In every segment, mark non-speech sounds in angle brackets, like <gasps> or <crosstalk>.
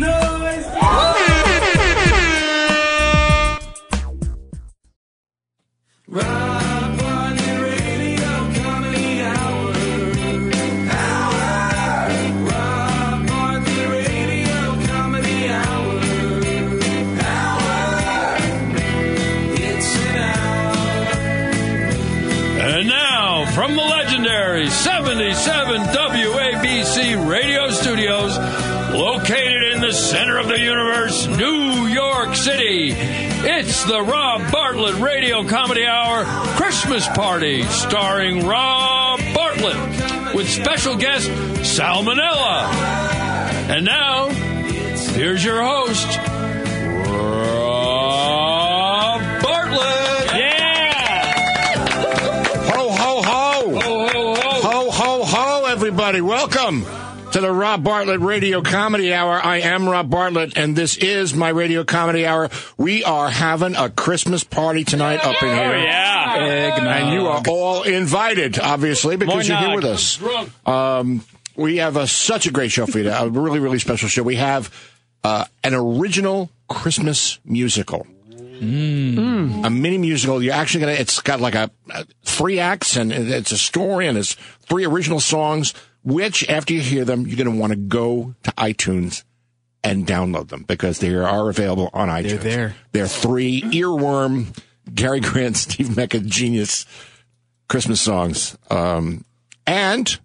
And the Rob Bartlett Radio Comedy Hour Christmas Party, starring Rob Bartlett, with special guest Sal Monella. And now, here's your host, Rob Bartlett. Yeah! Ho, ho, ho. Ho, ho, ho. Ho, ho, ho, everybody. Welcome to the Rob Bartlett Radio Comedy Hour. I am Rob Bartlett, and this is my Radio Comedy Hour. We are having a Christmas party tonight up in here. Oh, yeah. And you are all invited, obviously, because you're here with us. Um, we have a, such a great show for you. today, A really, really special show. We have uh, an original Christmas musical. A mini musical. You're actually gonna. It's got like a, a three acts, and it's a story, and it's three original songs. Which, after you hear them, you're gonna want to go to iTunes and download them because they are available on iTunes. They're there. They're three earworm Gary Grant, <laughs> Steve Mecca genius Christmas songs. Um, and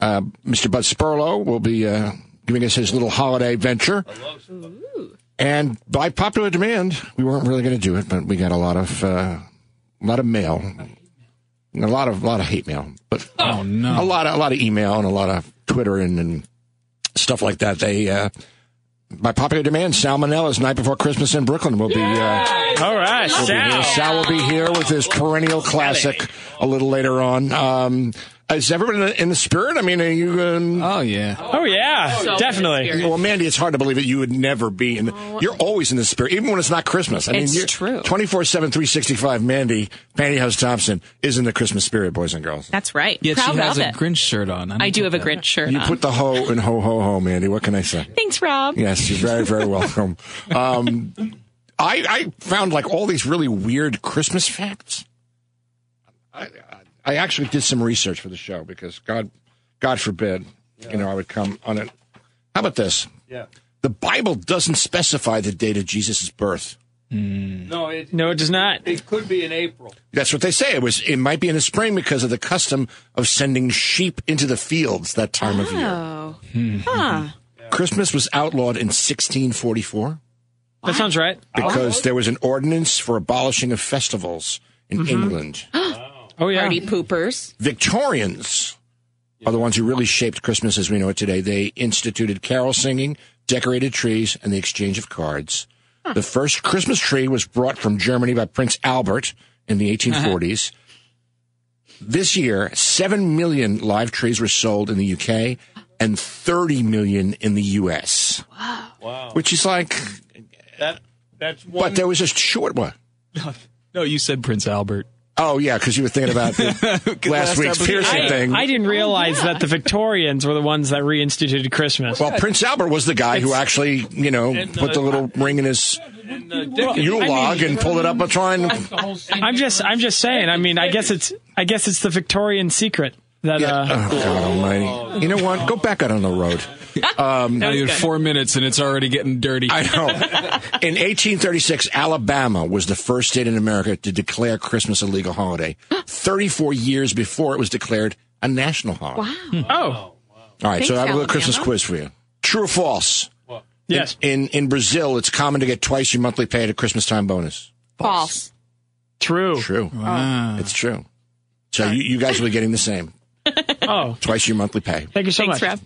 uh, Mr. Bud Sperlo will be uh, giving us his little holiday venture. And by popular demand, we weren't really going to do it, but we got a lot of uh, a lot of mail, a lot of a lot of hate mail, but Oh no! a lot of a lot of email and a lot of Twitter and, and stuff like that. They uh, by popular demand, Sal Monella's night before Christmas in Brooklyn will be. Uh, All right, will be here. Sal. Sal will be here with his perennial classic a little later on. Um, is everyone in the, spirit? I mean, are you? Um, Oh yeah. Oh, yeah, definitely. well, Mandy, it's hard to believe that you would never be in. You're always in the spirit, even when it's not Christmas. I mean, It's you're true. 24 7, 365. Mandy, Pantyhose Thompson is in the Christmas spirit, boys and girls. That's right. Yet Proud she has of a it. Grinch shirt on. don't I do get have a. Grinch shirt You on. put the ho in ho ho ho, Mandy. What can I say? Thanks, Rob. Yes, you're very, very <laughs> welcome. Um, I, I found like all these really weird Christmas facts. I, I actually did some research for the show because God, God forbid, you know, I would come on it. How about this? Yeah. The Bible doesn't specify the date of Jesus' birth. No, it, No, it does not. it could be in April. That's what they say. It was. It might be in the spring because of the custom of sending sheep into the fields that time of year. Oh. Hmm. Huh. Christmas was outlawed in 1644. That sounds right. because there was an ordinance for abolishing of festivals in mm-hmm. England. Oh, yeah. Party poopers. Victorians are the ones who really shaped Christmas as we know it today. They instituted carol singing, decorated trees, and the exchange of cards. The first Christmas tree was brought from Germany by Prince Albert in the uh-huh. 1840s. This year, 7 million live trees were sold in the UK and 30 million in the US. Wow. Wow. Which is like, That that's one. but there was a short one. <laughs> No, you said Prince Albert. Oh, yeah, because you were thinking about the <laughs> last week's episode- piercing I, thing. I didn't realize that the Victorians were the ones that reinstituted Christmas. Well, Prince Albert was the guy who actually, you know, And, put the uh, little ring in his and, uh, Dickens- Yule I mean- and pulled it up and try and. I'm just, I'm just saying. I mean, I guess it's, I guess it's the Victorian secret that. Yeah. Uh, Oh, God almighty. You know what? Go back out on the road. <laughs> Um, now you had four minutes and it's already getting dirty. I know. In 1836, Alabama was the first state in America to declare Christmas a legal holiday. 34 years before it was declared a national holiday. Wow. Hmm. Oh. oh, All right, so I have a little Alabama. Christmas quiz for you. True or false? yes. In in Brazil, it's common to get twice your monthly pay at a Christmas time bonus. False. True. True. Wow. It's true. So you, you guys will be getting the same. Oh, Twice your monthly pay. thank you so Thanks, much. Rob.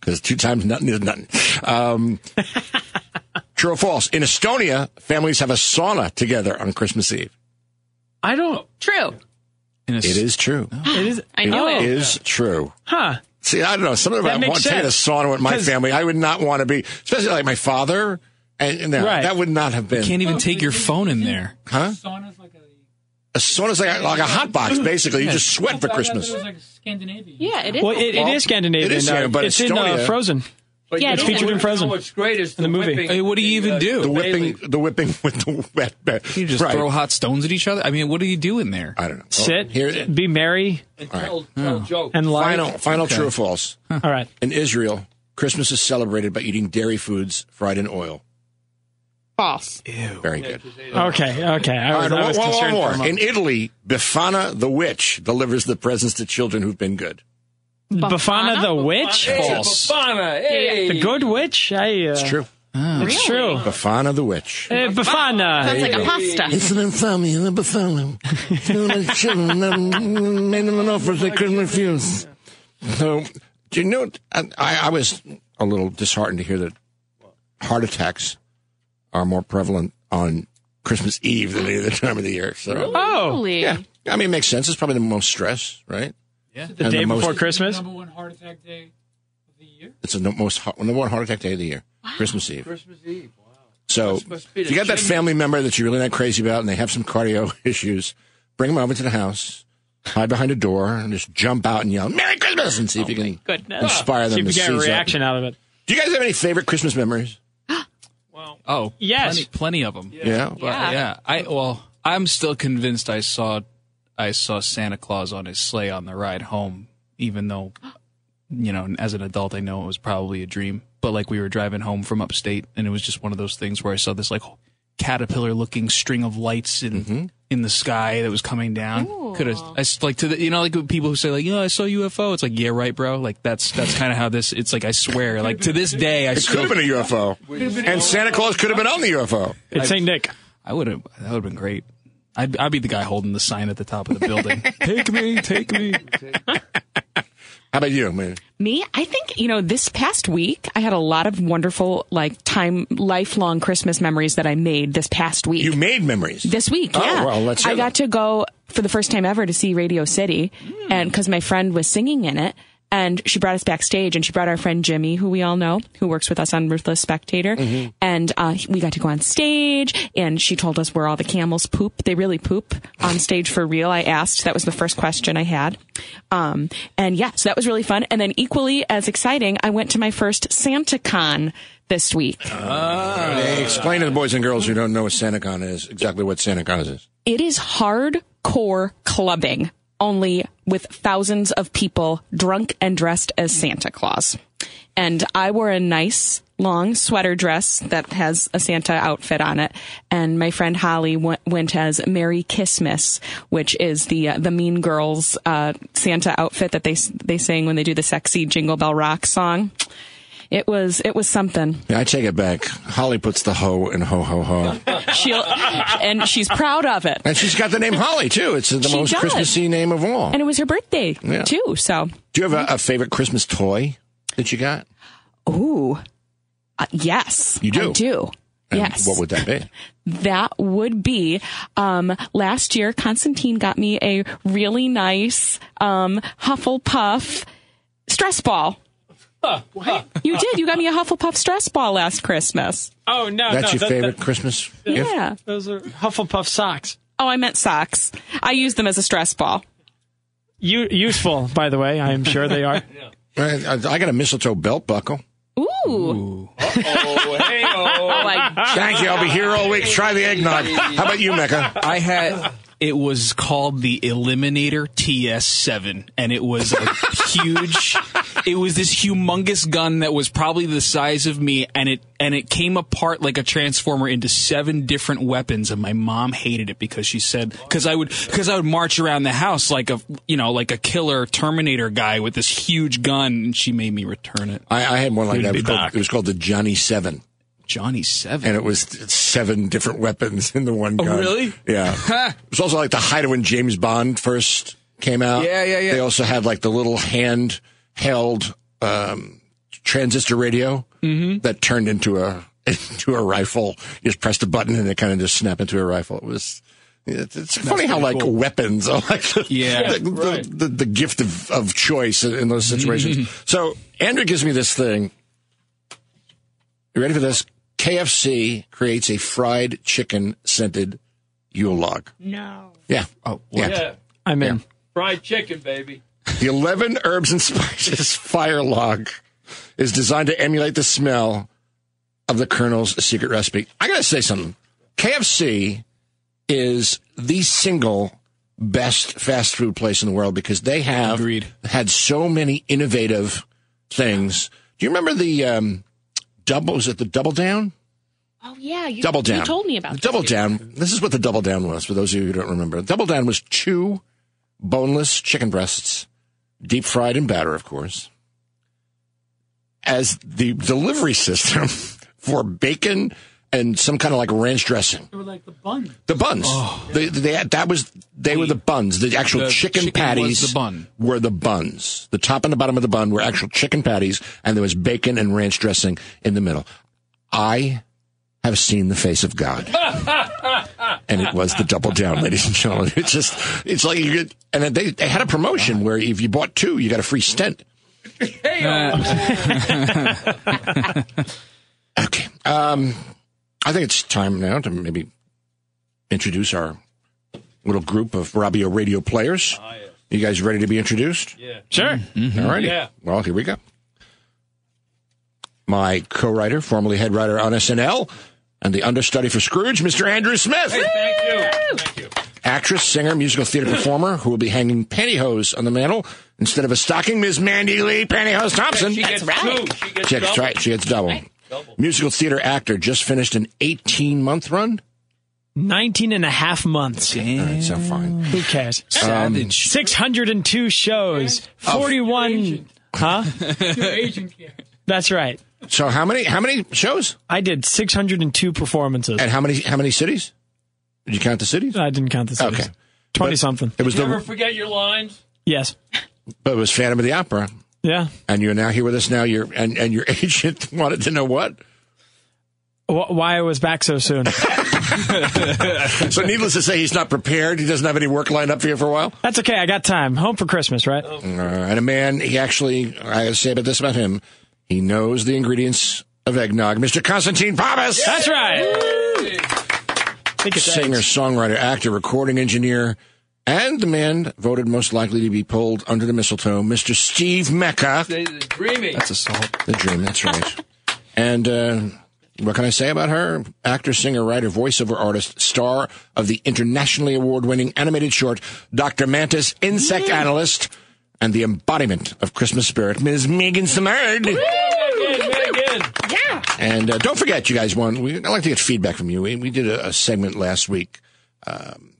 Because two times nothing is nothing. Um, <laughs> true or false? In Estonia, families have a sauna together on Christmas Eve. I don't. True. In a It is true. <gasps> It is. I knew It it. is true. Huh. See, I don't know. Something That about makes want- taking a sauna with my family. I would not want to be, especially like my father. And, and no, Right. that would not have been. You can't even take your phone in there. huh? A sauna's like a, like a hot box, basically. You just sweat for Christmas. Yeah, it is. Well, it, it Well, is Scandinavian. it is, yeah, uh, but it's in uh, Frozen. But Yeah, it's featured in Frozen. What's great is In the movie. whipping Hey, what do you even the, do? The whipping, the whipping with the wet bed. You just right. throw hot stones at each other. I mean, what are you doing there? I don't know. Sit, Oh, here, be merry, and tell, tell jokes. and like. final, final true or false. All right. In Israel, Christmas is celebrated by eating dairy foods fried in oil. False. Very good. Okay. Okay. I was, right, I was one, one concerned more. for a moment. In Italy, Befana the witch delivers the presents to children who've been good. Bafana the witch? Hey, False. Bafana, hey. The good witch? I, uh, It's true. It's true. Befana the witch. Hey, Bafana. Sounds like a pasta. It's an infamy in the Befana. children made them an offer they couldn't refuse. So, do you know, I, I was a little disheartened to hear that heart attacks are more prevalent on Christmas Eve than any other time of the year. So, Oh, Holy. yeah. I mean, it makes sense. It's probably the most stress, right? Yeah. the And day the most- before Christmas? Number one heart attack day of the year. It's the most heart- number one heart attack day of the year, Christmas Eve. Christmas Eve. Wow. So Must- must be if you got that family member that you're really not crazy about and they have some cardio <laughs> issues, bring them over to the house, hide behind a door, and just jump out and yell, Merry Christmas! and see if oh you can Goodness. inspire See them if to you get a seize up. reaction out of it. Do you guys have any favorite Christmas memories? Oh, Yes. plenty, plenty of them. Yeah. But, Yeah. yeah. I well, I'm still convinced I saw I saw Santa Claus on his sleigh on the ride home, even though you know, as an adult I know it was probably a dream. But like we were driving home from upstate and it was just one of those things where I saw this like caterpillar looking string of lights in mm-hmm. in the sky that was coming down. Could have I s- like to the you know like people who say like, "Yeah, I saw UFO." It's like, "Yeah, right, bro." Like that's that's kind of how this it's like I swear like to this day I It could still have been a UFO. And Santa Claus could have been on the UFO. It's St. Nick. I would have. That would have been great. I'd, I'd be the guy holding the sign at the top of the building. <laughs> take me, take me. <laughs> How about you? Man? Me, I think, you know, this past week, I had a lot of wonderful, like, time, lifelong Christmas memories that I made this past week. You made memories. This week, Oh, yeah. well, let's I got them. to go for the first time ever to see Radio City, hmm. and because my friend was singing in it, and she brought us backstage, and she brought our friend Jimmy, who we all know, who works with us on Ruthless Spectator, Mm-hmm. and uh, we got to go on stage, and she told us where all the camels poop. They really poop on stage for real. I asked. That was the first question I had, um, and yeah, so that was really fun. And then equally as exciting, I went to my first Santa Con this week. Hey, explain to the boys and girls who don't know what SantaCon is exactly what SantaCon is. It is hardcore clubbing, only with thousands of people drunk and dressed as Santa Claus. And I wore a nice long sweater dress that has a Santa outfit on it. And my friend Holly went, went as Merry Christmas, which is the uh, the Mean Girls uh, Santa outfit that they they sing when they do the sexy Jingle Bell Rock song. It was it was something. Yeah, I take it back. Holly puts the ho in ho ho ho. She and she's proud of it. And she's got the name Holly, too. It's the She most does. Christmassy name of all. And it was her birthday Yeah. too. So Do you have a, a favorite Christmas toy that you got? Ooh. Uh, yes. You do? I do. And yes. What would that be? <laughs> that would be um last year Constantine got me a really nice um Hufflepuff stress ball. <laughs> You did. You got me a Hufflepuff stress ball last Christmas. Oh, no. That's no, your that- favorite that- Christmas gift? Yeah. those are Hufflepuff socks. Oh, I meant socks. I use them as a stress ball. U- useful, by the way. I am sure they are. <laughs> Right, I, I got a mistletoe belt buckle. Ooh. <laughs> Oh, hey, oh. Like Thank you. I'll be here all week. Try the eggnog. How about you, Mecca? I had. It was called the Eliminator TS7, and it was a huge. It was this humongous gun that was probably the size of me, and it and it came apart like a transformer into seven different weapons. And my mom hated it because she said because I would because I would march around the house like a you know like a killer Terminator guy with this huge gun, and she made me return it. I, I had one like that. It was, called, it was called the Johnny Seven, Johnny Seven. and it was seven different weapons in the one oh, gun. Oh, really? Yeah. <laughs> it was also like the height of when James Bond first came out. Yeah, yeah, yeah. They also had like the little handheld um, transistor radio Mm-hmm. that turned into a <laughs> into a rifle. You just pressed a button and it kind of just snapped into a rifle. It was. It's, it's funny how like cool. weapons are like the, Yeah, <laughs> the, the- right. the, the gift of, of choice in, in those situations. so Andrew gives me this thing. You ready for this? KFC creates a fried chicken scented Yule log. no. Yeah. Oh, yeah. Yeah. I'm in. Fried chicken, baby. The 11 herbs and <laughs> spices fire log is designed to emulate the smell of the Colonel's secret recipe. I gotta say something. KFC is the single best fast food place in the world because they have Agreed. had so many innovative things. Do you remember the um, double? Was it the double down? Oh yeah, you, Double down. You told me about the this. double down. This is what the double down was for those of you who don't remember. Double down was two boneless chicken breasts, deep fried in batter, of course, as the delivery system <laughs> for bacon and some kind of like ranch dressing. They were like the bun. The buns. Oh. They, they, that was they were the buns. The actual The chicken, chicken patties the bun. were the buns. The top and the bottom of the bun were actual chicken patties, and there was bacon and ranch dressing in the middle. I have seen the face of God, <laughs> and it was the double down, ladies and gentlemen. It's just it's like you get, and they they had a promotion where if you bought two, you got a free stent. Uh. <laughs> Okay. Um, I think it's time now to maybe introduce our little group of Robbio radio players. Ah, you guys ready to be introduced? Yeah. Sure. Mm-hmm. All righty. Yeah. Well, here we go. My co-writer, formerly head writer on SNL, and the understudy for Scrooge, Mr. Andrew Smith. Hey, Thank you. Thank you. Actress, singer, musical theater <laughs> performer who will be hanging pantyhose on the mantle instead of a stocking, Ms. Mandy Lee Pantyhose Thompson. She gets right. two. She gets She gets, double. right, she gets double. Double. Musical theater actor just finished an 18 month run. 19 and a half months. All right, so fine. Who cares? Savage. Um, 602 shows. 41. Huh? <laughs> That's right. So how many how many shows I did 602 performances. and how many how many cities? Did you count the cities? I didn't count the cities. Okay. 20 But- something. It was Never the forget your lines. Yes. but it was Phantom of the Opera, Yeah. and you're now here with us now. You're and and your <laughs> agent wanted to know what. Wh- Why I was back so soon. <laughs> So needless to say, he's not prepared. He doesn't have any work lined up for you for a while. That's okay. I got time. Home for Christmas, right? Uh, and a man, he actually, I say about this about him, he knows the ingredients of eggnog. Mr. Constantine Papas, That's right. I think singer, songwriter, actor, recording engineer, and the man voted most likely to be pulled under the mistletoe, Mr. Steve Mecca. They- they're Dreamy. That's assault. The dream, that's right. and uh, what can I say about her? Actor, singer, writer, voiceover artist, star of the internationally award-winning animated short Dr. Mantis, insect analyst, and the embodiment of Christmas spirit, Ms. Megan Samard. Megan, Megan. And uh, don't forget, you guys won. We, I'd like to get feedback from you. We, we did a, a segment last week. Um,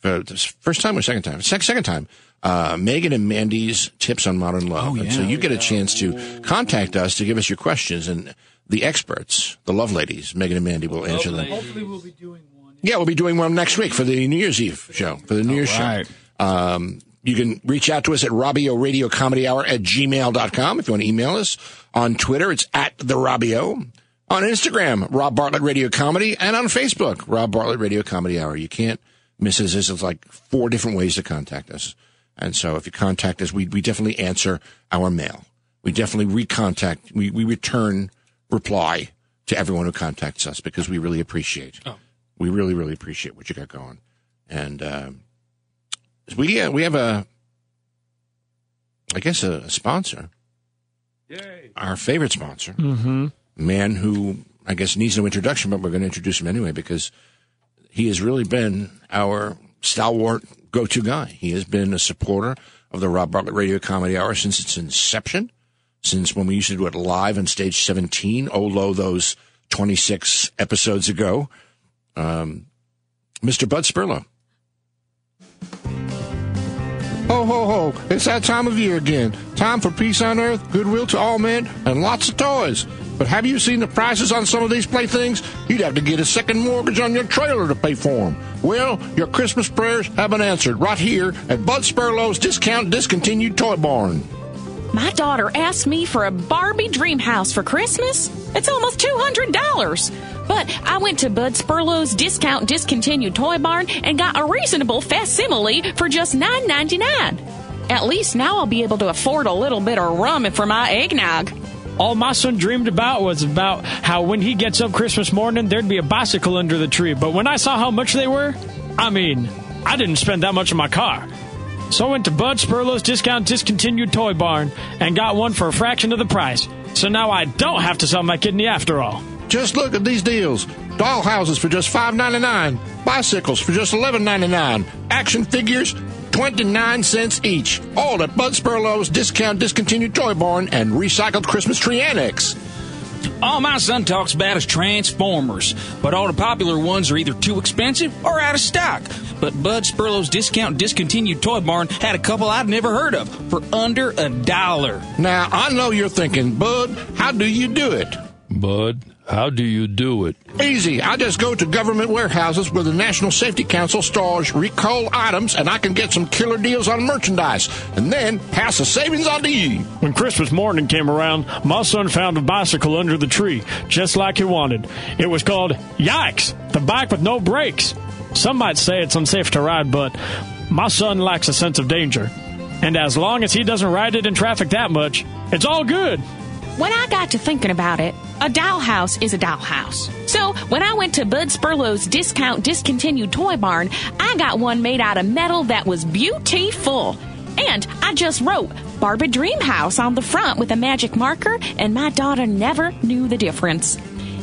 for the first time or second time? Sec- second time. Uh, Megan and Mandy's tips on modern love. Oh and so you get a chance to contact us to give us your questions, and the experts, the love ladies, Megan and Mandy, will answer them. Hopefully we'll be doing one. Yeah, we'll be doing one next week for the New Year's Eve show. For the New Year's right. show. Um, you can reach out to us at Robbio Radio Comedy Hour at gmail.com if you want to email us. On Twitter, it's at the Robbio. On Instagram, Rob Bartlett Radio Comedy. And on Facebook, Rob Bartlett Radio Comedy Hour. You can't miss us. There's like four different ways to contact us. And so if you contact us, we, we definitely answer our mail. We definitely recontact, we, we return reply to everyone who contacts us because we really appreciate. Oh. We really, really appreciate what you got going. And, um, we, uh, we have a, I guess a, a sponsor, Yay. our favorite sponsor, mm-hmm. man who I guess needs no introduction, but we're going to introduce him anyway because he has really been our stalwart go-to guy. He has been a supporter of the Rob Bartlett Radio Comedy Hour since its inception, since when we used to do it live on stage 17, oh lo, those 26 episodes ago. Um, Mr. Bud Sperlo. Ho, ho, ho. It's that time of year again. Time for peace on earth, goodwill to all men, and lots of toys. But have you seen the prices on some of these playthings? You'd have to get a second mortgage on your trailer to pay for them. Well, your Christmas prayers have been answered right here at Bud Sperlo's Discount Discontinued Toy Barn. My daughter asked me for a Barbie dream house for Christmas. It's almost $200. But I went to Bud Sperlo's discount discontinued toy barn and got a reasonable facsimile for just $9.99. At least now I'll be able to afford a little bit of rum for my eggnog. All my son dreamed about was about how when he gets up Christmas morning, there'd be a bicycle under the tree. But when I saw how much they were, I mean, I didn't spend that much on my car. So I went to Bud Sperlo's discount discontinued toy barn and got one for a fraction of the price. So now I don't have to sell my kidney after all. Just look at these deals. Dollhouses for just $5.99. Bicycles for just $11.99. Action figures, 29 cents each. All at Bud Sperlo's discount discontinued toy barn and recycled Christmas tree annex. All my son talks about is Transformers, but all the popular ones are either too expensive or out of stock. But Bud Sperlo's discount discontinued toy barn had a couple I'd never heard of for under a dollar. Now, I know you're thinking, Bud, how do you do it? Bud, how do you do it? Easy. I just go to government warehouses where the National Safety Council stores recall items and I can get some killer deals on merchandise and then pass the savings on to you. When Christmas morning came around, my son found a bicycle under the tree, just like he wanted. It was called Yikes, the bike with no brakes. Some might say it's unsafe to ride, but my son lacks a sense of danger. And as long as he doesn't ride it in traffic that much, it's all good. When I got to thinking about it, a dollhouse is a dollhouse. So when I went to Bud Sperlo's discount discontinued toy barn, I got one made out of metal that was beautiful. And I just wrote Barbie Dream House on the front with a magic marker, and my daughter never knew the difference.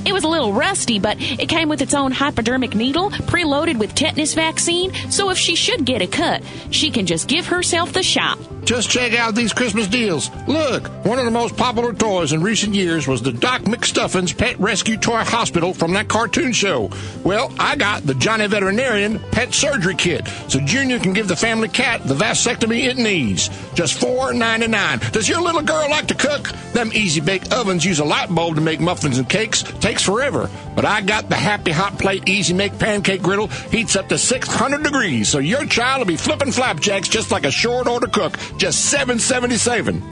It was a little rusty, but it came with its own hypodermic needle, preloaded with tetanus vaccine, so if she should get a cut, she can just give herself the shot. Just check out these Christmas deals. Look, one of the most popular toys in recent years was the Doc McStuffins Pet Rescue Toy Hospital from that cartoon show. Well, I got the Johnny Veterinarian Pet Surgery Kit, so Junior can give the family cat the vasectomy it needs. Just $4.99. Does your little girl like to cook? Them easy bake ovens use a light bulb to make muffins and cakes. Takes forever. But I got the Happy Hot Plate Easy Make Pancake Griddle. Heats up to 600 degrees, so your child will be flipping flapjacks just like a short order cook. Just 777.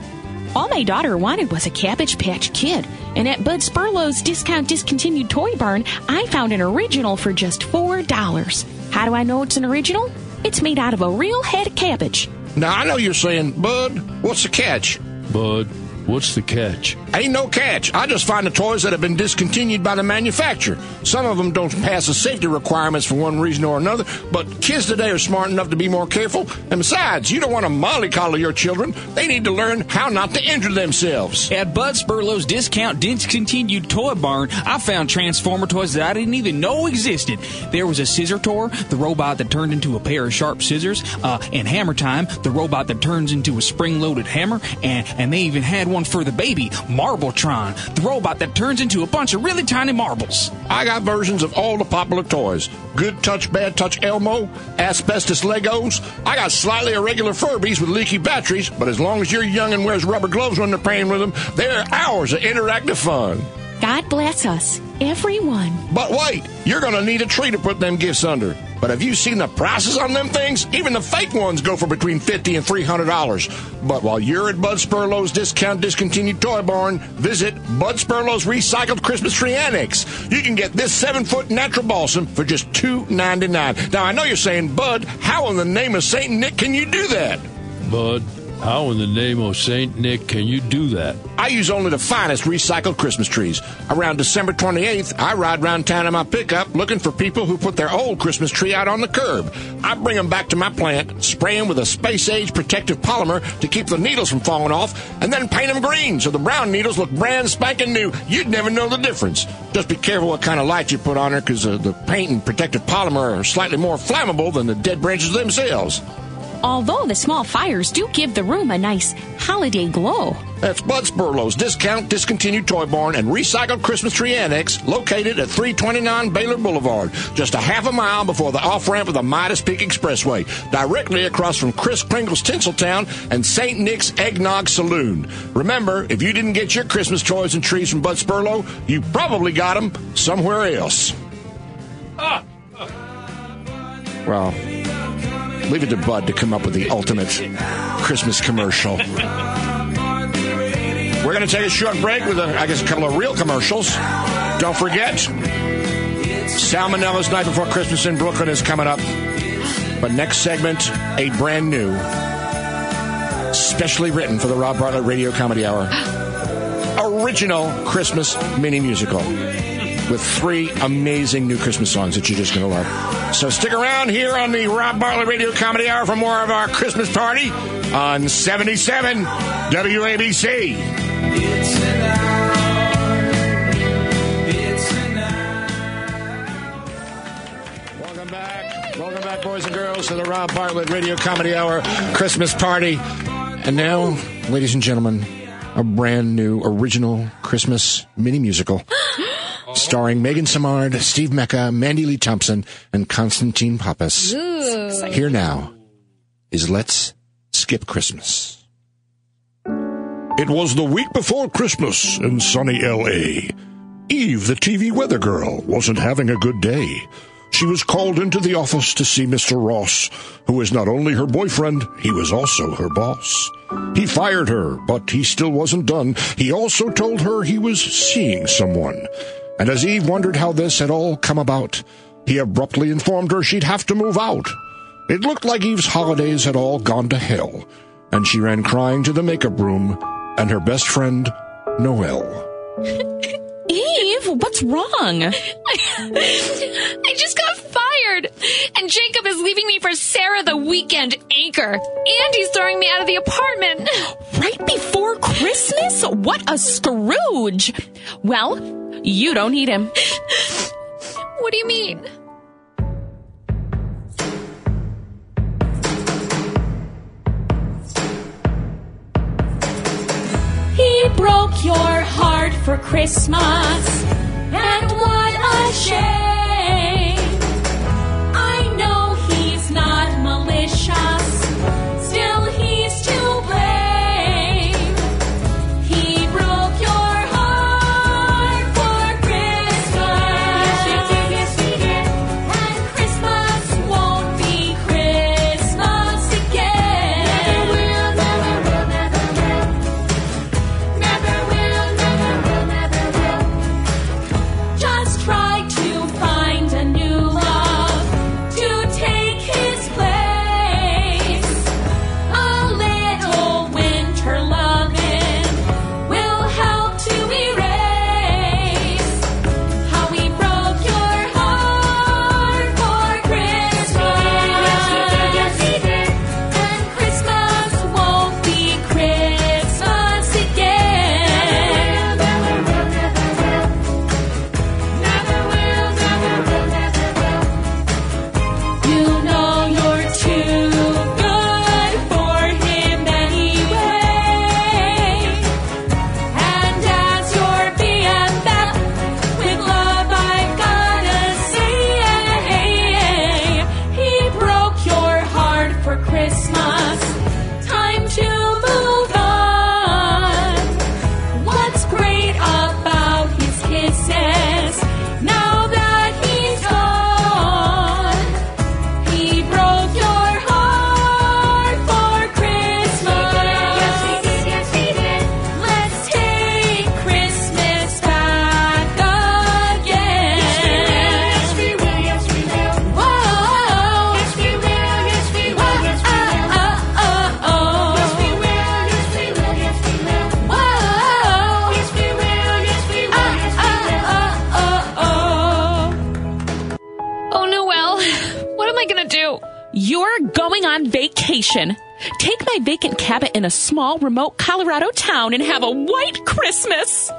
All my daughter wanted was a Cabbage Patch Kid, and at Bud Sperlo's discount discontinued toy barn, I found an original for just $4. How do I know it's an original? It's made out of a real head of cabbage. Now I know you're saying, Bud, what's the catch? Bud, what's the catch? Ain't no catch. I just find the toys that have been discontinued by the manufacturer. Some of them don't pass the safety requirements for one reason or another, but kids today are smart enough to be more careful. And besides, you don't want to mollycoddle your children. They need to learn how not to injure themselves. At Bud Sperlo's discount discontinued toy barn, I found Transformer toys that I didn't even know existed. There was a Scissor Tor, the robot that turned into a pair of sharp scissors, uh, and Hammer Time, the robot that turns into a spring-loaded hammer, and, and they even had one for the baby, Marbletron, the robot that turns into a bunch of really tiny marbles. I got versions of all the popular toys. Good touch, bad touch Elmo, asbestos Legos. I got slightly irregular Furbies with leaky batteries, but as long as you're young and wears rubber gloves when they're playing with them, they're hours of interactive fun. God bless us, everyone. But wait, you're gonna need a tree to put them gifts under. But have you seen the prices on them things? Even the fake ones go for between 50 and three hundred dollars. But while you're at Bud Sperlo's discount discontinued toy barn, visit Bud Sperlo's recycled Christmas tree annex. You can get this seven foot natural balsam for just two ninety nine. Now I know you're saying, Bud, how in the name of Saint Nick can you do that? Bud, how in the name of Saint Nick can you do that? I use only the finest recycled Christmas trees. Around December 28th, I ride around town in my pickup looking for people who put their old Christmas tree out on the curb. I bring them back to my plant, spray them with a space age protective polymer to keep the needles from falling off, and then paint them green so the brown needles look brand spanking new. You'd never know the difference. Just be careful what kind of light you put on her because uh, the paint and protective polymer are slightly more flammable than the dead branches themselves. Although the small fires do give the room a nice holiday glow. That's Bud Sperlo's discount discontinued toy barn and recycled Christmas tree annex located at 329 Baylor Boulevard, just a half a mile before the off ramp of the Midas Peak Expressway, directly across from Chris Kringle's Tinseltown and St. Nick's Eggnog Saloon. Remember, if you didn't get your Christmas toys and trees from Bud Sperlo, you probably got them somewhere else. Ah. Well, leave it to Bud to come up with the ultimate Christmas commercial. We're going to take a short break with, a, I guess, a couple of real commercials. Don't forget, Sal Monella's Night Before Christmas in Brooklyn is coming up. But next segment, a brand new, specially written for the Rob Bartlett Radio Comedy Hour, <gasps> original Christmas mini musical. With three amazing new Christmas songs that you're just going to love. So stick around here on the Rob Bartlett Radio Comedy Hour for more of our Christmas party on 77 WABC. It's an hour. It's an Welcome back. Welcome back, boys and girls, to the Rob Bartlett Radio Comedy Hour Christmas party. And now, ladies and gentlemen, a brand new original Christmas mini musical <gasps> <gasps> <gasps> starring Megan Samard, Steve Mecca, Mandy Lee Thompson, and Constantine Pappas. Here now is Let's Skip Christmas. It was the week before Christmas in sunny L.A. Eve, the TV weather girl, wasn't having a good day. She was called into the office to see Mr. Ross, who was not only her boyfriend, he was also her boss. He fired her, but he still wasn't done. He also told her he was seeing someone. And as Eve wondered how this had all come about, he abruptly informed her she'd have to move out. It looked like Eve's holidays had all gone to hell, and she ran crying to the makeup room and her best friend, Noelle. <laughs> Eve, what's wrong? I just got fired, and Jacob is leaving me for Sarah the weekend anchor, and he's throwing me out of the apartment. Right before Christmas? What a Scrooge! Well, you don't need him. What do you mean? He broke your heart for Christmas, and what a shame. In a small, remote Colorado town and have a white Christmas.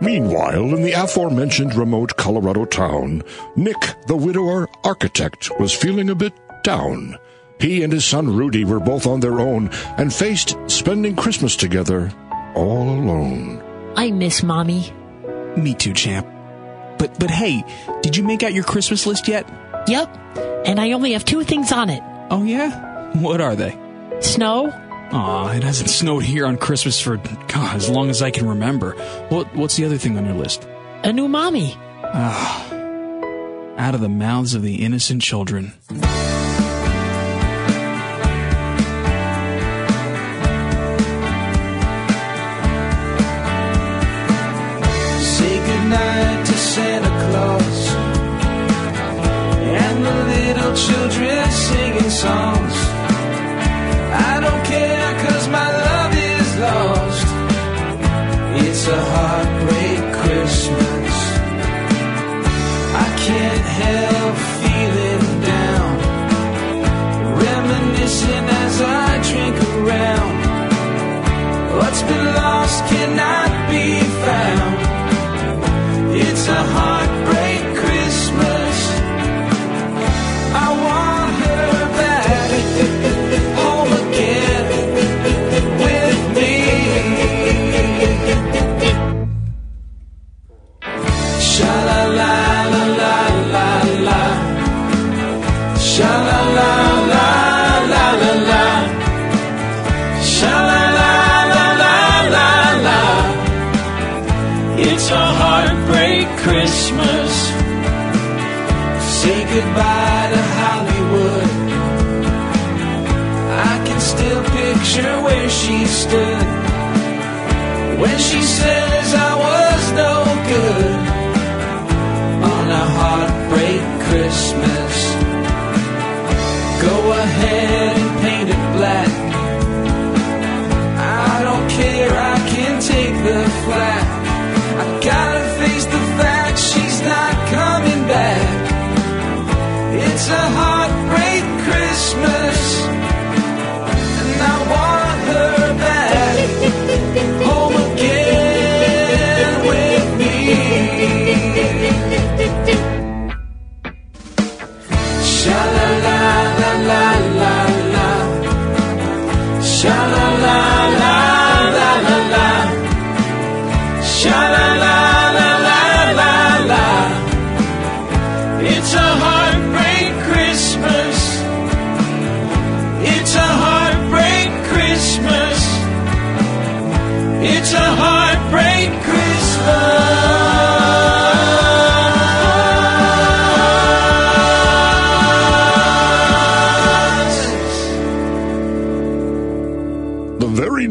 Meanwhile, in the aforementioned remote Colorado town, Nick, the widower architect, was feeling a bit down. He and his son Rudy were both on their own and faced spending Christmas together all alone. I miss mommy. Me too, champ. But but hey, did you make out your Christmas list yet? Yep. And I only have two things on it Oh yeah? What are they? snow Aw, it hasn't snowed here on Christmas for God, as long as I can remember. What what's the other thing on your list? a new mommy. Ah. Out of the mouths of the innocent children. Say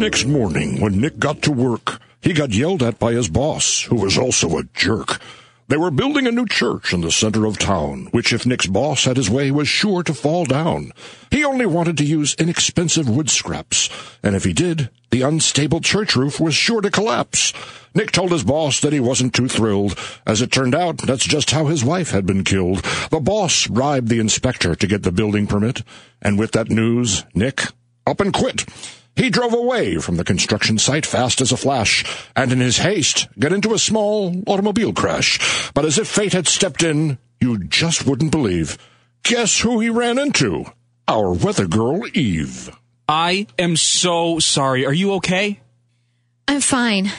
next morning, when Nick got to work, he got yelled at by his boss, who was also a jerk. They were building a new church in the center of town, which if Nick's boss had his way was sure to fall down. He only wanted to use inexpensive wood scraps, and if he did, the unstable church roof was sure to collapse. Nick told his boss that he wasn't too thrilled. As it turned out, that's just how his wife had been killed. The boss bribed the inspector to get the building permit, and with that news, Nick up and quit. He drove away from the construction site fast as a flash, and in his haste got into a small automobile crash. But as if fate had stepped in, you just wouldn't believe. Guess who he ran into? Our weather girl, Eve. I am so sorry. Are you okay? I'm fine.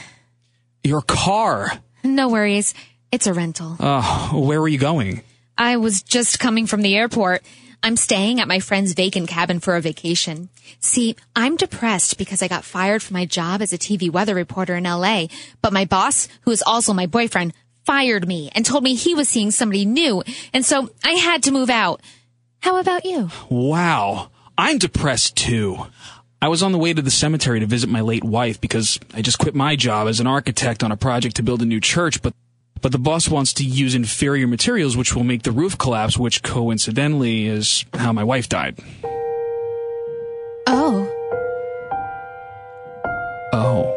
Your car. No worries. It's a rental. Oh, where were you going? I was just coming from the airport. I'm staying at my friend's vacant cabin for a vacation. See, I'm depressed because I got fired from my job as a TV weather reporter in LA, but my boss, who is also my boyfriend, fired me and told me he was seeing somebody new, and so I had to move out. How about you? Wow. I'm depressed too. I was on the way to the cemetery to visit my late wife because I just quit my job as an architect on a project to build a new church, but but the boss wants to use inferior materials which will make the roof collapse, which coincidentally is how my wife died. Oh. Oh.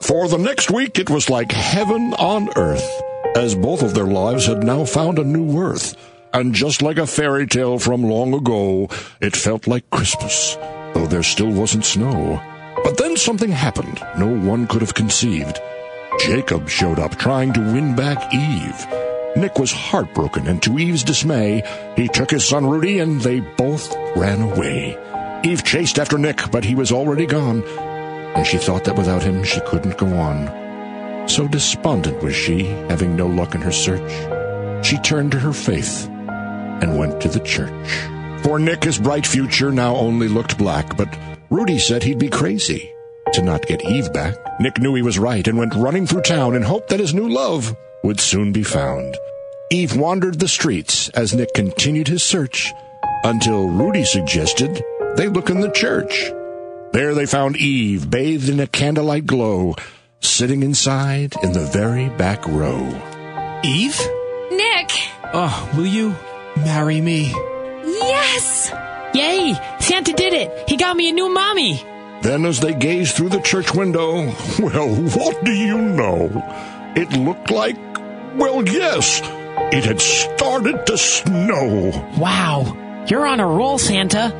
For the next week, it was like heaven on earth, as both of their lives had now found a new worth. And just like a fairy tale from long ago, it felt like Christmas, though there still wasn't snow. But then something happened no one could have conceived. Jacob showed up trying to win back Eve. Nick was heartbroken, and to Eve's dismay, he took his son Rudy and they both ran away. Eve chased after Nick, but he was already gone, and she thought that without him she couldn't go on. So despondent was she, having no luck in her search, she turned to her faith and went to the church. For Nick, his bright future now only looked black, but Rudy said he'd be crazy to not get Eve back. Nick knew he was right and went running through town in hope that his new love would soon be found. Eve wandered the streets as Nick continued his search until Rudy suggested they look in the church. There they found Eve bathed in a candlelight glow, sitting inside in the very back row. Eve? Nick! Oh, will you marry me? Yes! Yay! Santa did it! He got me a new mommy! Then, as they gazed through the church window, well, what do you know? it looked like, well, yes, it had started to snow. Wow. You're on a roll, Santa.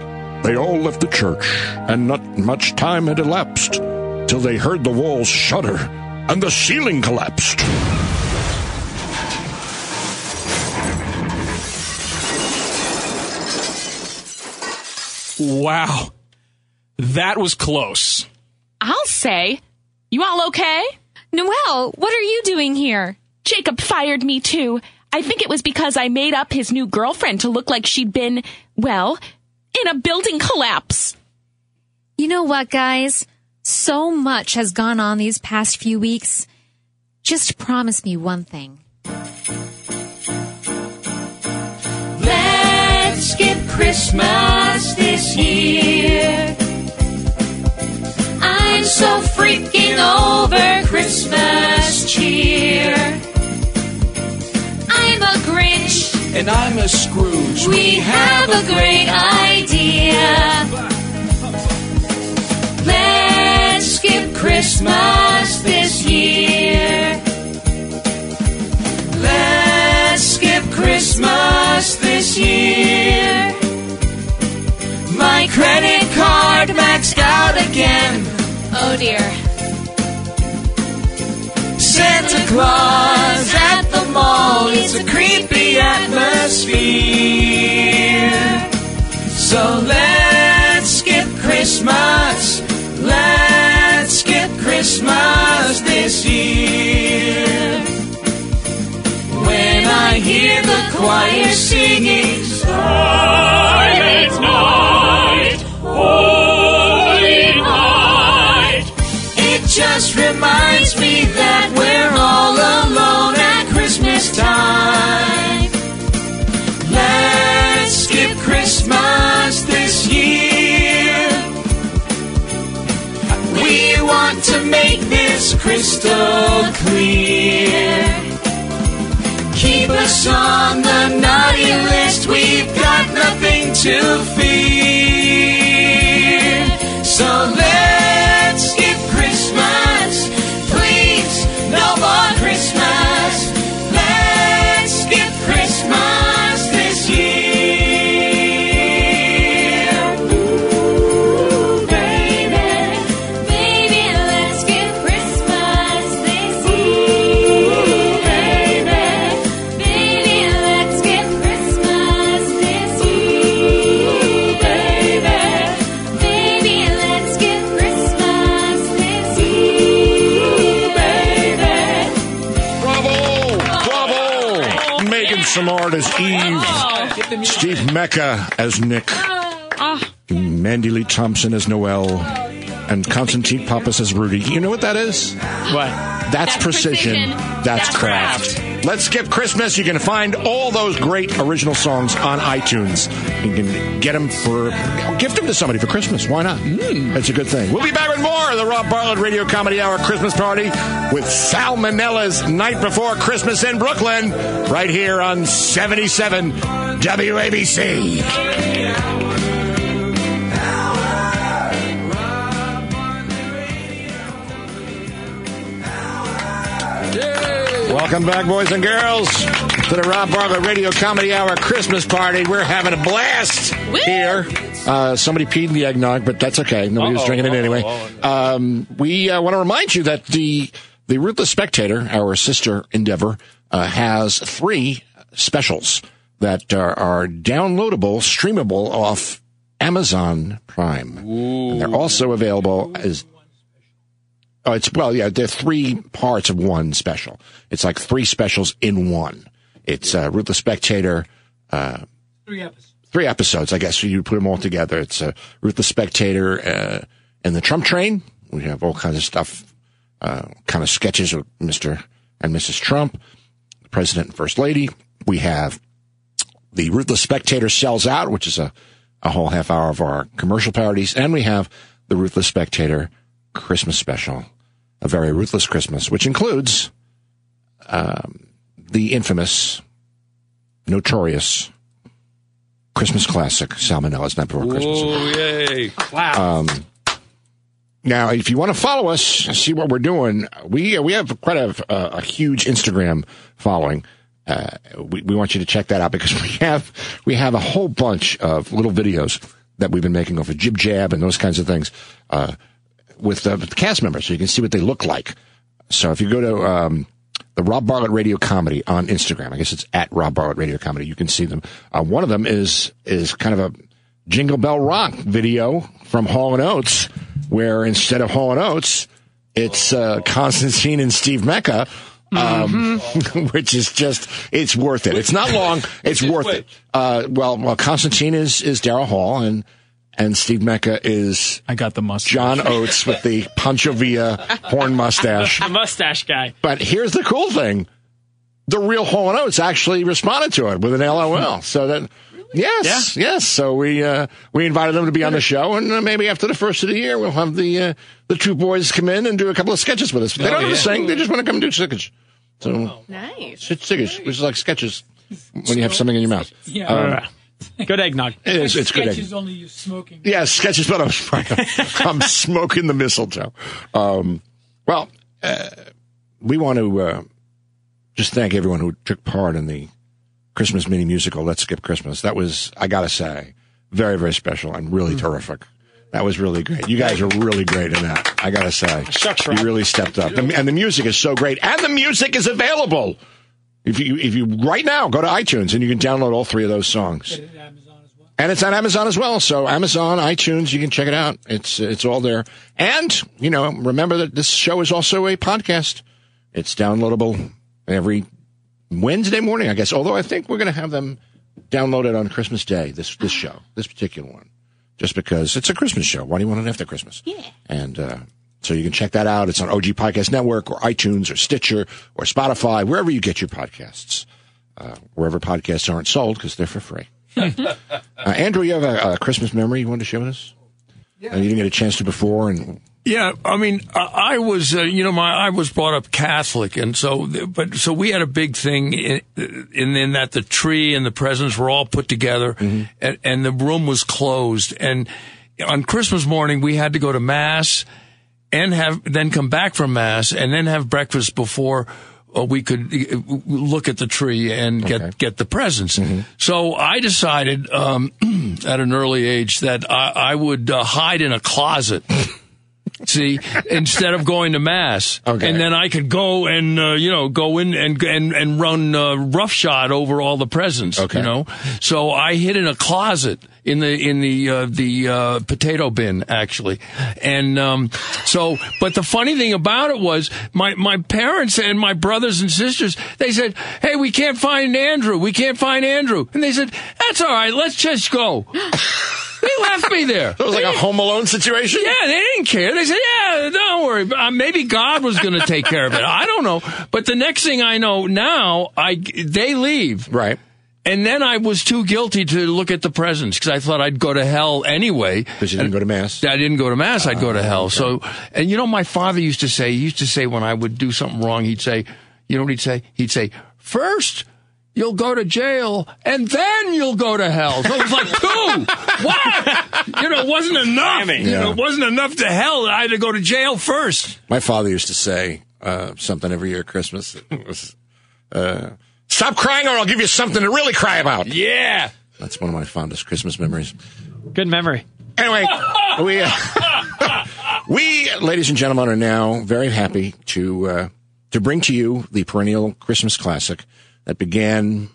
They all left the church, and not much time had elapsed till they heard the walls shudder and the ceiling collapsed. Wow. That was close. I'll say. You all okay? Noelle, what are you doing here? Jacob fired me too. I think it was because I made up his new girlfriend to look like she'd been, well, in a building collapse. You know what, guys? So much has gone on these past few weeks. Just promise me one thing. Let's skip Christmas this year. I'm so freaking over Christmas cheer. I'm a Grinch. And I'm a Scrooge. We have a great idea. Let's skip Christmas this year. Let's skip Christmas this year. My credit card maxed out again. Oh dear. Santa Claus at the mall is a creepy atmosphere. So let's skip Christmas. Let's skip Christmas this year. I hear the choir singing, Silent night, holy night. It just reminds me that we're all alone at Christmas time. Let's skip Christmas this year. We want to make this crystal clear. Us on the naughty list. We've got nothing to fear. Steve Mecca as Nick. Ah. Mandy Lee Thompson as Noel. And Constantine Pappas as Rudy. You know what that is? What? That's, precision. precision. That's, That's craft. Let's skip Christmas. You can find all those great original songs on iTunes. You can get them for, oh, gift them to somebody for Christmas. Why not? Hmm. That's a good thing. We'll be back with more of the Rob Bartlett Radio Comedy Hour Christmas Party with Sal Monella's Night Before Christmas in Brooklyn, right here on 77 WABC. Welcome back, boys and girls, to the Rob Bartlett Radio Comedy Hour Christmas Party. We're having a blast here. Uh, somebody peed in the eggnog, but that's okay. Nobody was drinking it anyway. Um, we uh, want to remind you that the the Ruthless Spectator, our sister endeavor, uh, has three specials that are, are downloadable, streamable off Amazon Prime. And they're also available as Oh, it's well, yeah. They're three parts of one special. It's like three specials in one. It's uh, Ruthless Spectator. Uh, Three episodes. three episodes, I guess. You put them all together. It's uh, Ruthless Spectator uh, and the Trump Train. We have all kinds of stuff, uh, kind of sketches of Mr. and Mrs. Trump, the President and First Lady. We have the Ruthless Spectator sells out, which is a, a whole half hour of our commercial parodies, and we have the Ruthless Spectator Christmas special, a very ruthless Christmas, which includes um, the infamous, notorious Christmas classic Sal Monella's Night Before Christmas. Oh, yay. Um, Now, if you want to follow us, see what we're doing, we we have quite a, a, a huge Instagram following. Uh, we, we want you to check that out because <laughs> we have we have a whole bunch of little videos that we've been making over Jib Jab and those kinds of things uh, with the, the cast members, so you can see what they look like. So if you go to um, the Rob Bartlett Radio Comedy on Instagram, I guess it's at Rob Bartlett Radio Comedy, you can see them. Uh, one of them is is kind of a Jingle Bell Rock video from Hall and Oates, where instead of Hall and Oates, it's uh, Constantine and Steve Mecca. Um, <laughs> which is just, it's worth it. It's not long. It's worth it. Uh, well, well, Constantine is, is Daryl Hall and, and Steve Mecca is I got the mustache. John Oates with the <laughs> Pancho Villa horn mustache. <laughs> The mustache guy. But here's the cool thing. The real Hall and Oates actually responded to it with an LOL. So that, yes, yes. So we, uh, we invited them to be on the show and uh, maybe after the first of the year, we'll have the, uh, the two boys come in and do a couple of sketches with us. They don't have to sing. They just want to come and do sketches. So, Nice. sketches, which is like sketches when you have something in your mouth. Yeah. Um, <laughs> Good eggnog. it is, it's good. Sketches only you smoking. Yeah, sketches, but I'm, <laughs> I'm smoking the mistletoe. Um, well, uh, we want to uh, just thank everyone who took part in the Christmas mini musical, Let's Skip Christmas. That was, I got to say, very, very special and really terrific. That was really great. You guys are really great in that. I got to say. Shucks, You really stepped up. And and the music is so great. And the music is available. If you, if you, right now, go to iTunes and you can download all three of those songs. And it's on Amazon as well. So Amazon, iTunes, you can check it out. It's it's all there. And you know, remember that this show is also a podcast. It's downloadable every Wednesday morning, I guess. Although I think we're going to have them downloaded on Christmas Day. This this show, this particular one, just because it's a Christmas show. Why do you want it after Christmas? Yeah. And uh, so you can check that out. It's on OG Podcast Network or iTunes or Stitcher or Spotify, wherever you get your podcasts. Uh, wherever podcasts aren't sold because they're for free. <laughs> Uh, Andrew, you have a, a Christmas memory you wanted to share with us? Yeah. you didn't get a chance to before, and Yeah, I mean, I I was, uh, you know, my I was brought up Catholic, and so, but so we had a big thing in, in, in that the tree and the presents were all put together, and, and the room was closed. And on Christmas morning, we had to go to mass, and have then come back from mass, and then have breakfast before. uh, we could uh, look at the tree and get get the presents. So I decided um, <clears throat> at an early age that I, I would uh, hide in a closet. <laughs> See, instead of going to mass, Okay. and then I could go and uh, you know go in and and and run uh, roughshod over all the presents. Okay. You know, so I hid in a closet in the in the uh, the uh, potato bin actually, and um, so. But the funny thing about it was my my parents and my brothers and sisters they said, "Hey, we can't find Andrew. We can't find Andrew," and they said, "That's all right. Let's just go." <laughs> they left me there. <laughs> it was like a Home Alone situation. Yeah, they didn't care. They said, "Yeah, don't worry." Uh, maybe God was going to take care of it. I don't know. But the next thing I know, now I they leave, Right. and then I was too guilty to look at the presents because I thought I'd go to hell anyway. Because you didn't go to mass. I didn't go to mass. I'd go to hell. So, and you know, my father used to say, he used to say when I would do something wrong, he'd say, you know what he'd say? He'd say, first, you'll go to jail and then you'll go to hell. So it was like two. what? You know, it wasn't enough. You know, it wasn't enough to hell. I had to go to jail first. My father used to say uh, something every year at Christmas. It was, uh, "Stop crying, or I'll give you something to really cry about." Yeah. That's one of my fondest Christmas memories. Good memory. Anyway, <laughs> we, uh, <laughs> we, ladies and gentlemen, are now very happy to uh, to bring to you the perennial Christmas classic that began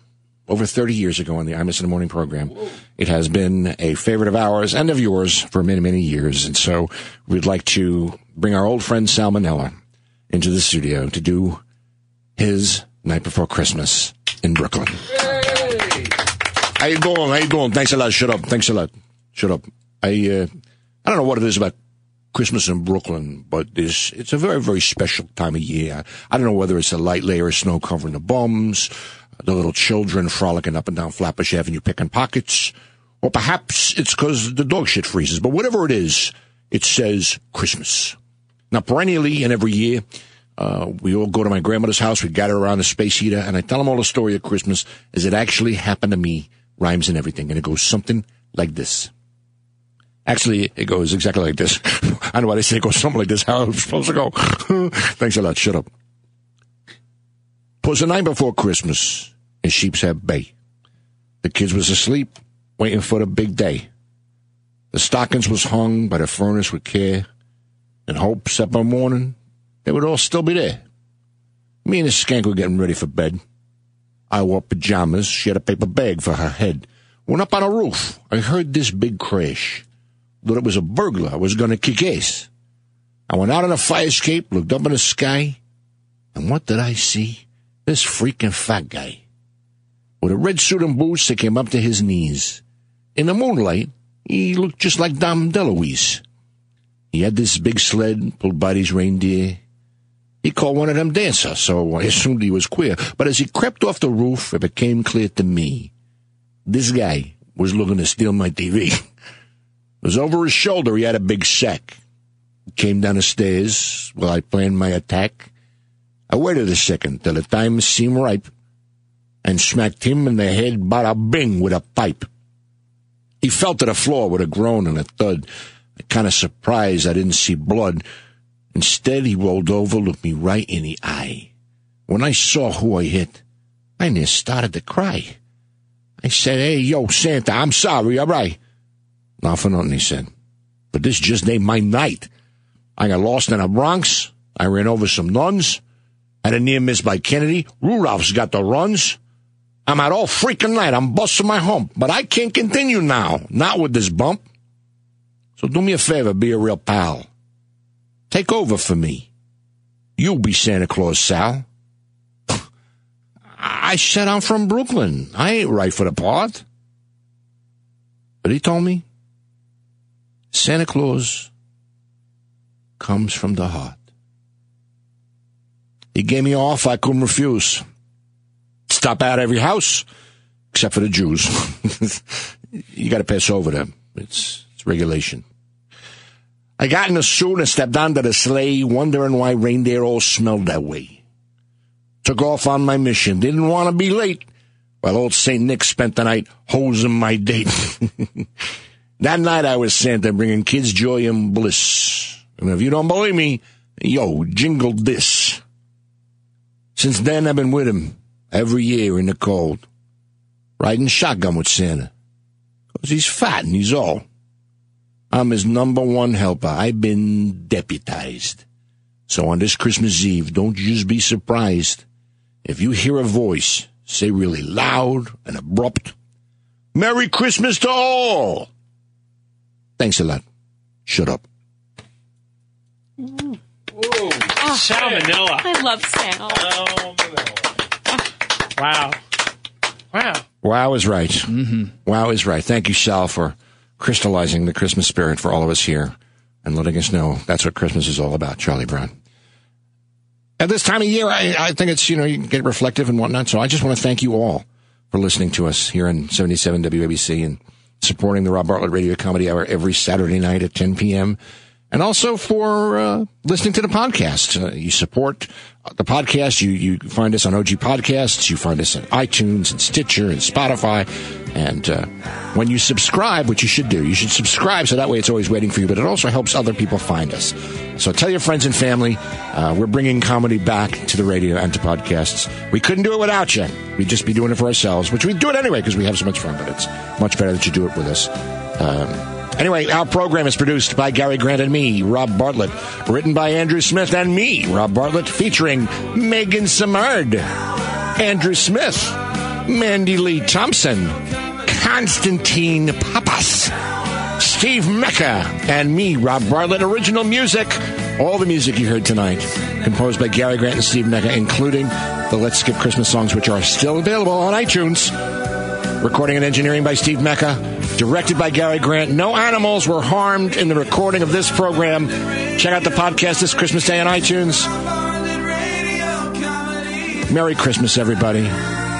over 30 years ago on the Imus in the Morning program. It has been a favorite of ours and of yours for many, many years, and so we'd like to bring our old friend Sal Monella into the studio to do his Night Before Christmas in Brooklyn. How you doing? How you doing? Thanks a lot. Shut up. Thanks a lot. Shut up. I uh, I don't know what it is about Christmas in Brooklyn, but it's it's a very very special time of year. I don't know whether it's a light layer of snow covering the bums, the little children frolicking up and down Flatbush Avenue picking pockets, or perhaps it's because the dog shit freezes. But whatever it is, it says Christmas. Now perennially and every year. Uh, we all go to my grandmother's house. We gather around the space heater, and I tell them all the story of Christmas as it actually happened to me, rhymes and everything, and it goes something like this. Actually, it goes exactly like this. <laughs> I know why they say it goes something like this. How it's supposed to go. <laughs> Thanks a lot. Shut up. Twas the night before Christmas in Sheepshead Bay. The kids was asleep, waiting for the big day. The stockings was hung by the furnace with care, in hopes that by morning they would all still be there. Me and the skank were getting ready for bed. I wore pajamas. She had a paper bag for her head. Went up on a roof. I heard this big crash. Thought it was a burglar. I was going to kick ass. I went out on the fire escape, looked up in the sky, and what did I see? This freaking fat guy. With a red suit and boots that came up to his knees. In the moonlight, he looked just like Dom DeLuise. He had this big sled pulled by these reindeer. He called one of them dancer, so I assumed he was queer. But as he crept off the roof, it became clear to me. This guy was looking to steal my TV. <laughs> was over his shoulder. He had a big sack. Came down the stairs while I planned my attack. I waited a second till the time seemed ripe and smacked him in the head bada bing with a pipe. He fell to the floor with a groan and a thud. I kind of surprised I didn't see blood. Instead, he rolled over, looked me right in the eye. When I saw who I hit, I near started to cry. I said, hey, yo, Santa, I'm sorry, all right? Not for nothing, he said. But this just ain't my night. I got lost in the Bronx. I ran over some nuns. Had a near miss by Kennedy. Rudolph's got the runs. I'm out all freaking night. I'm busting my hump. But I can't continue now. Not with this bump. So do me a favor, be a real pal. Take over for me. You'll be Santa Claus, Sal. I said I'm from Brooklyn. I ain't right for the part. But he told me Santa Claus comes from the heart. He gave me off I couldn't refuse. Stop out every house, except for the Jews. <laughs> you got to pass over them. It's, it's regulation. I got in a suit and stepped onto the sleigh, wondering why reindeer all smelled that way. Took off on my mission. Didn't want to be late. While old St. Nick spent the night hosing my date. <laughs> that night I was Santa, bringing kids joy and bliss. And if you don't believe me, yo, jingle this. Since then, I've been with him every year in the cold, riding shotgun with Santa. Cause he's fat and he's all. I'm his number one helper. I've been deputized. So on this Christmas Eve, don't you just be surprised. If you hear a voice say really loud and abrupt, Merry Christmas to all! Thanks a lot. Shut up. Sal Monella. I love Sal. Wow. Wow. Wow is right. Mm-hmm. Wow is right. Thank you, Sal, for crystallizing the Christmas spirit for all of us here and letting us know that's what Christmas is all about, Charlie Brown. At this time of year, I, I think it's, you know, you get reflective and whatnot. So I just want to thank you all for listening to us here on 77 WABC and supporting the Rob Bartlett Radio Comedy Hour every Saturday night at 10 p.m. And also for uh, listening to the podcast. Uh, you support the podcast. You you find us on OG Podcasts. You find us on iTunes and Stitcher and Spotify. And uh, when you subscribe, which you should do, you should subscribe so that way it's always waiting for you. But it also helps other people find us. So tell your friends and family. Uh, we're bringing comedy back to the radio and to podcasts. We couldn't do it without you. We'd just be doing it for ourselves, which we'd do it anyway because we have so much fun. But it's much better that you do it with us. Um, Anyway, our program is produced by Gary Grant and me, Rob Bartlett. Written by Andrew Smith and me, Rob Bartlett, featuring Megan Samard, Andrew Smith, Mandy Lee Thompson, Constantine Papas, Steve Mecca, and me, Rob Bartlett. Original music, all the music you heard tonight, composed by Gary Grant and Steve Mecca, including the Let's Skip Christmas songs, which are still available on iTunes. Recording and engineering by Steve Mecca. Directed by Gary Grant. No animals were harmed in the recording of this program. Check out the podcast this Christmas Day on iTunes. Merry Christmas, everybody.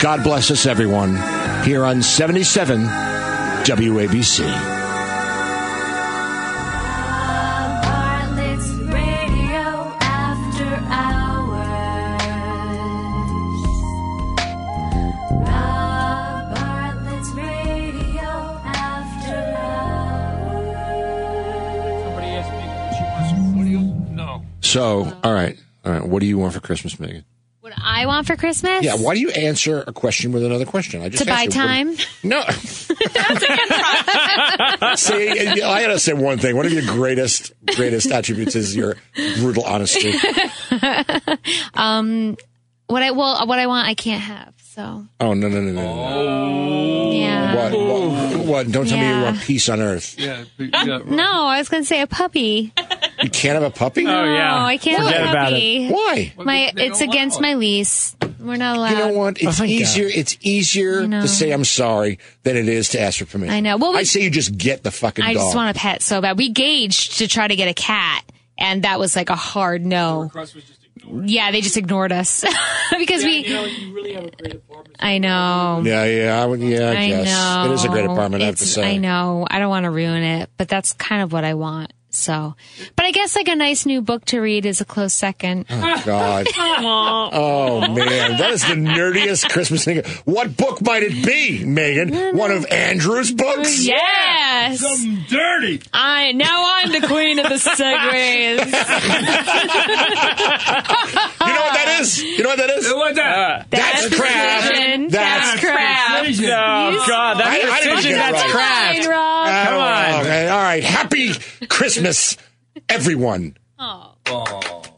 God bless us, everyone. Here on 77 WABC. So, all right, all right. What do you want for Christmas, Megan? What I want for Christmas? Yeah. Why do you answer a question with another question? I just To buy asked you, what- time? <laughs> No. <laughs> See, I gotta say one thing. One of your greatest, greatest attributes is your brutal honesty. <laughs> um, what I well, what I want, I can't have. So Oh no, no, no, no, no. yeah. What, what? What? Don't tell me you want peace on earth. Yeah. yeah. No, I was gonna say a puppy. You can't have a puppy. Oh, no, I can't Forget have a about puppy. Why? My it's against my lease. We're not allowed. You know what? Oh, it's thank easier. It's easier I know. to say I'm sorry than it is to ask for permission. I know. Well, we- I say you just get the fucking I dog. just want a pet so bad. We gauged to try to get a cat, and that was like a hard no. Yeah, they just ignored us <laughs> because we. You really have a great apartment. I know. yeah, yeah, I would, yeah. I, I guess know. it is a great apartment. I have to It's- say. I know. I don't want to ruin it, but that's kind of what I want. So, but I guess like a nice new book to read is a close second. Oh God. <laughs> oh man, that is the nerdiest Christmas thing. What book might it be, Megan? One of Andrew's books? Yes. Some Dirty. I now I'm the queen of the segways. You know what that is? You know what that is? What's that? Uh, that's craft. precision. That's That's craft. Precision. Oh, God, that's I- I didn't precision. That's right. craft. Oh, Come on. Okay, all right. Happy Christmas, everyone. Oh.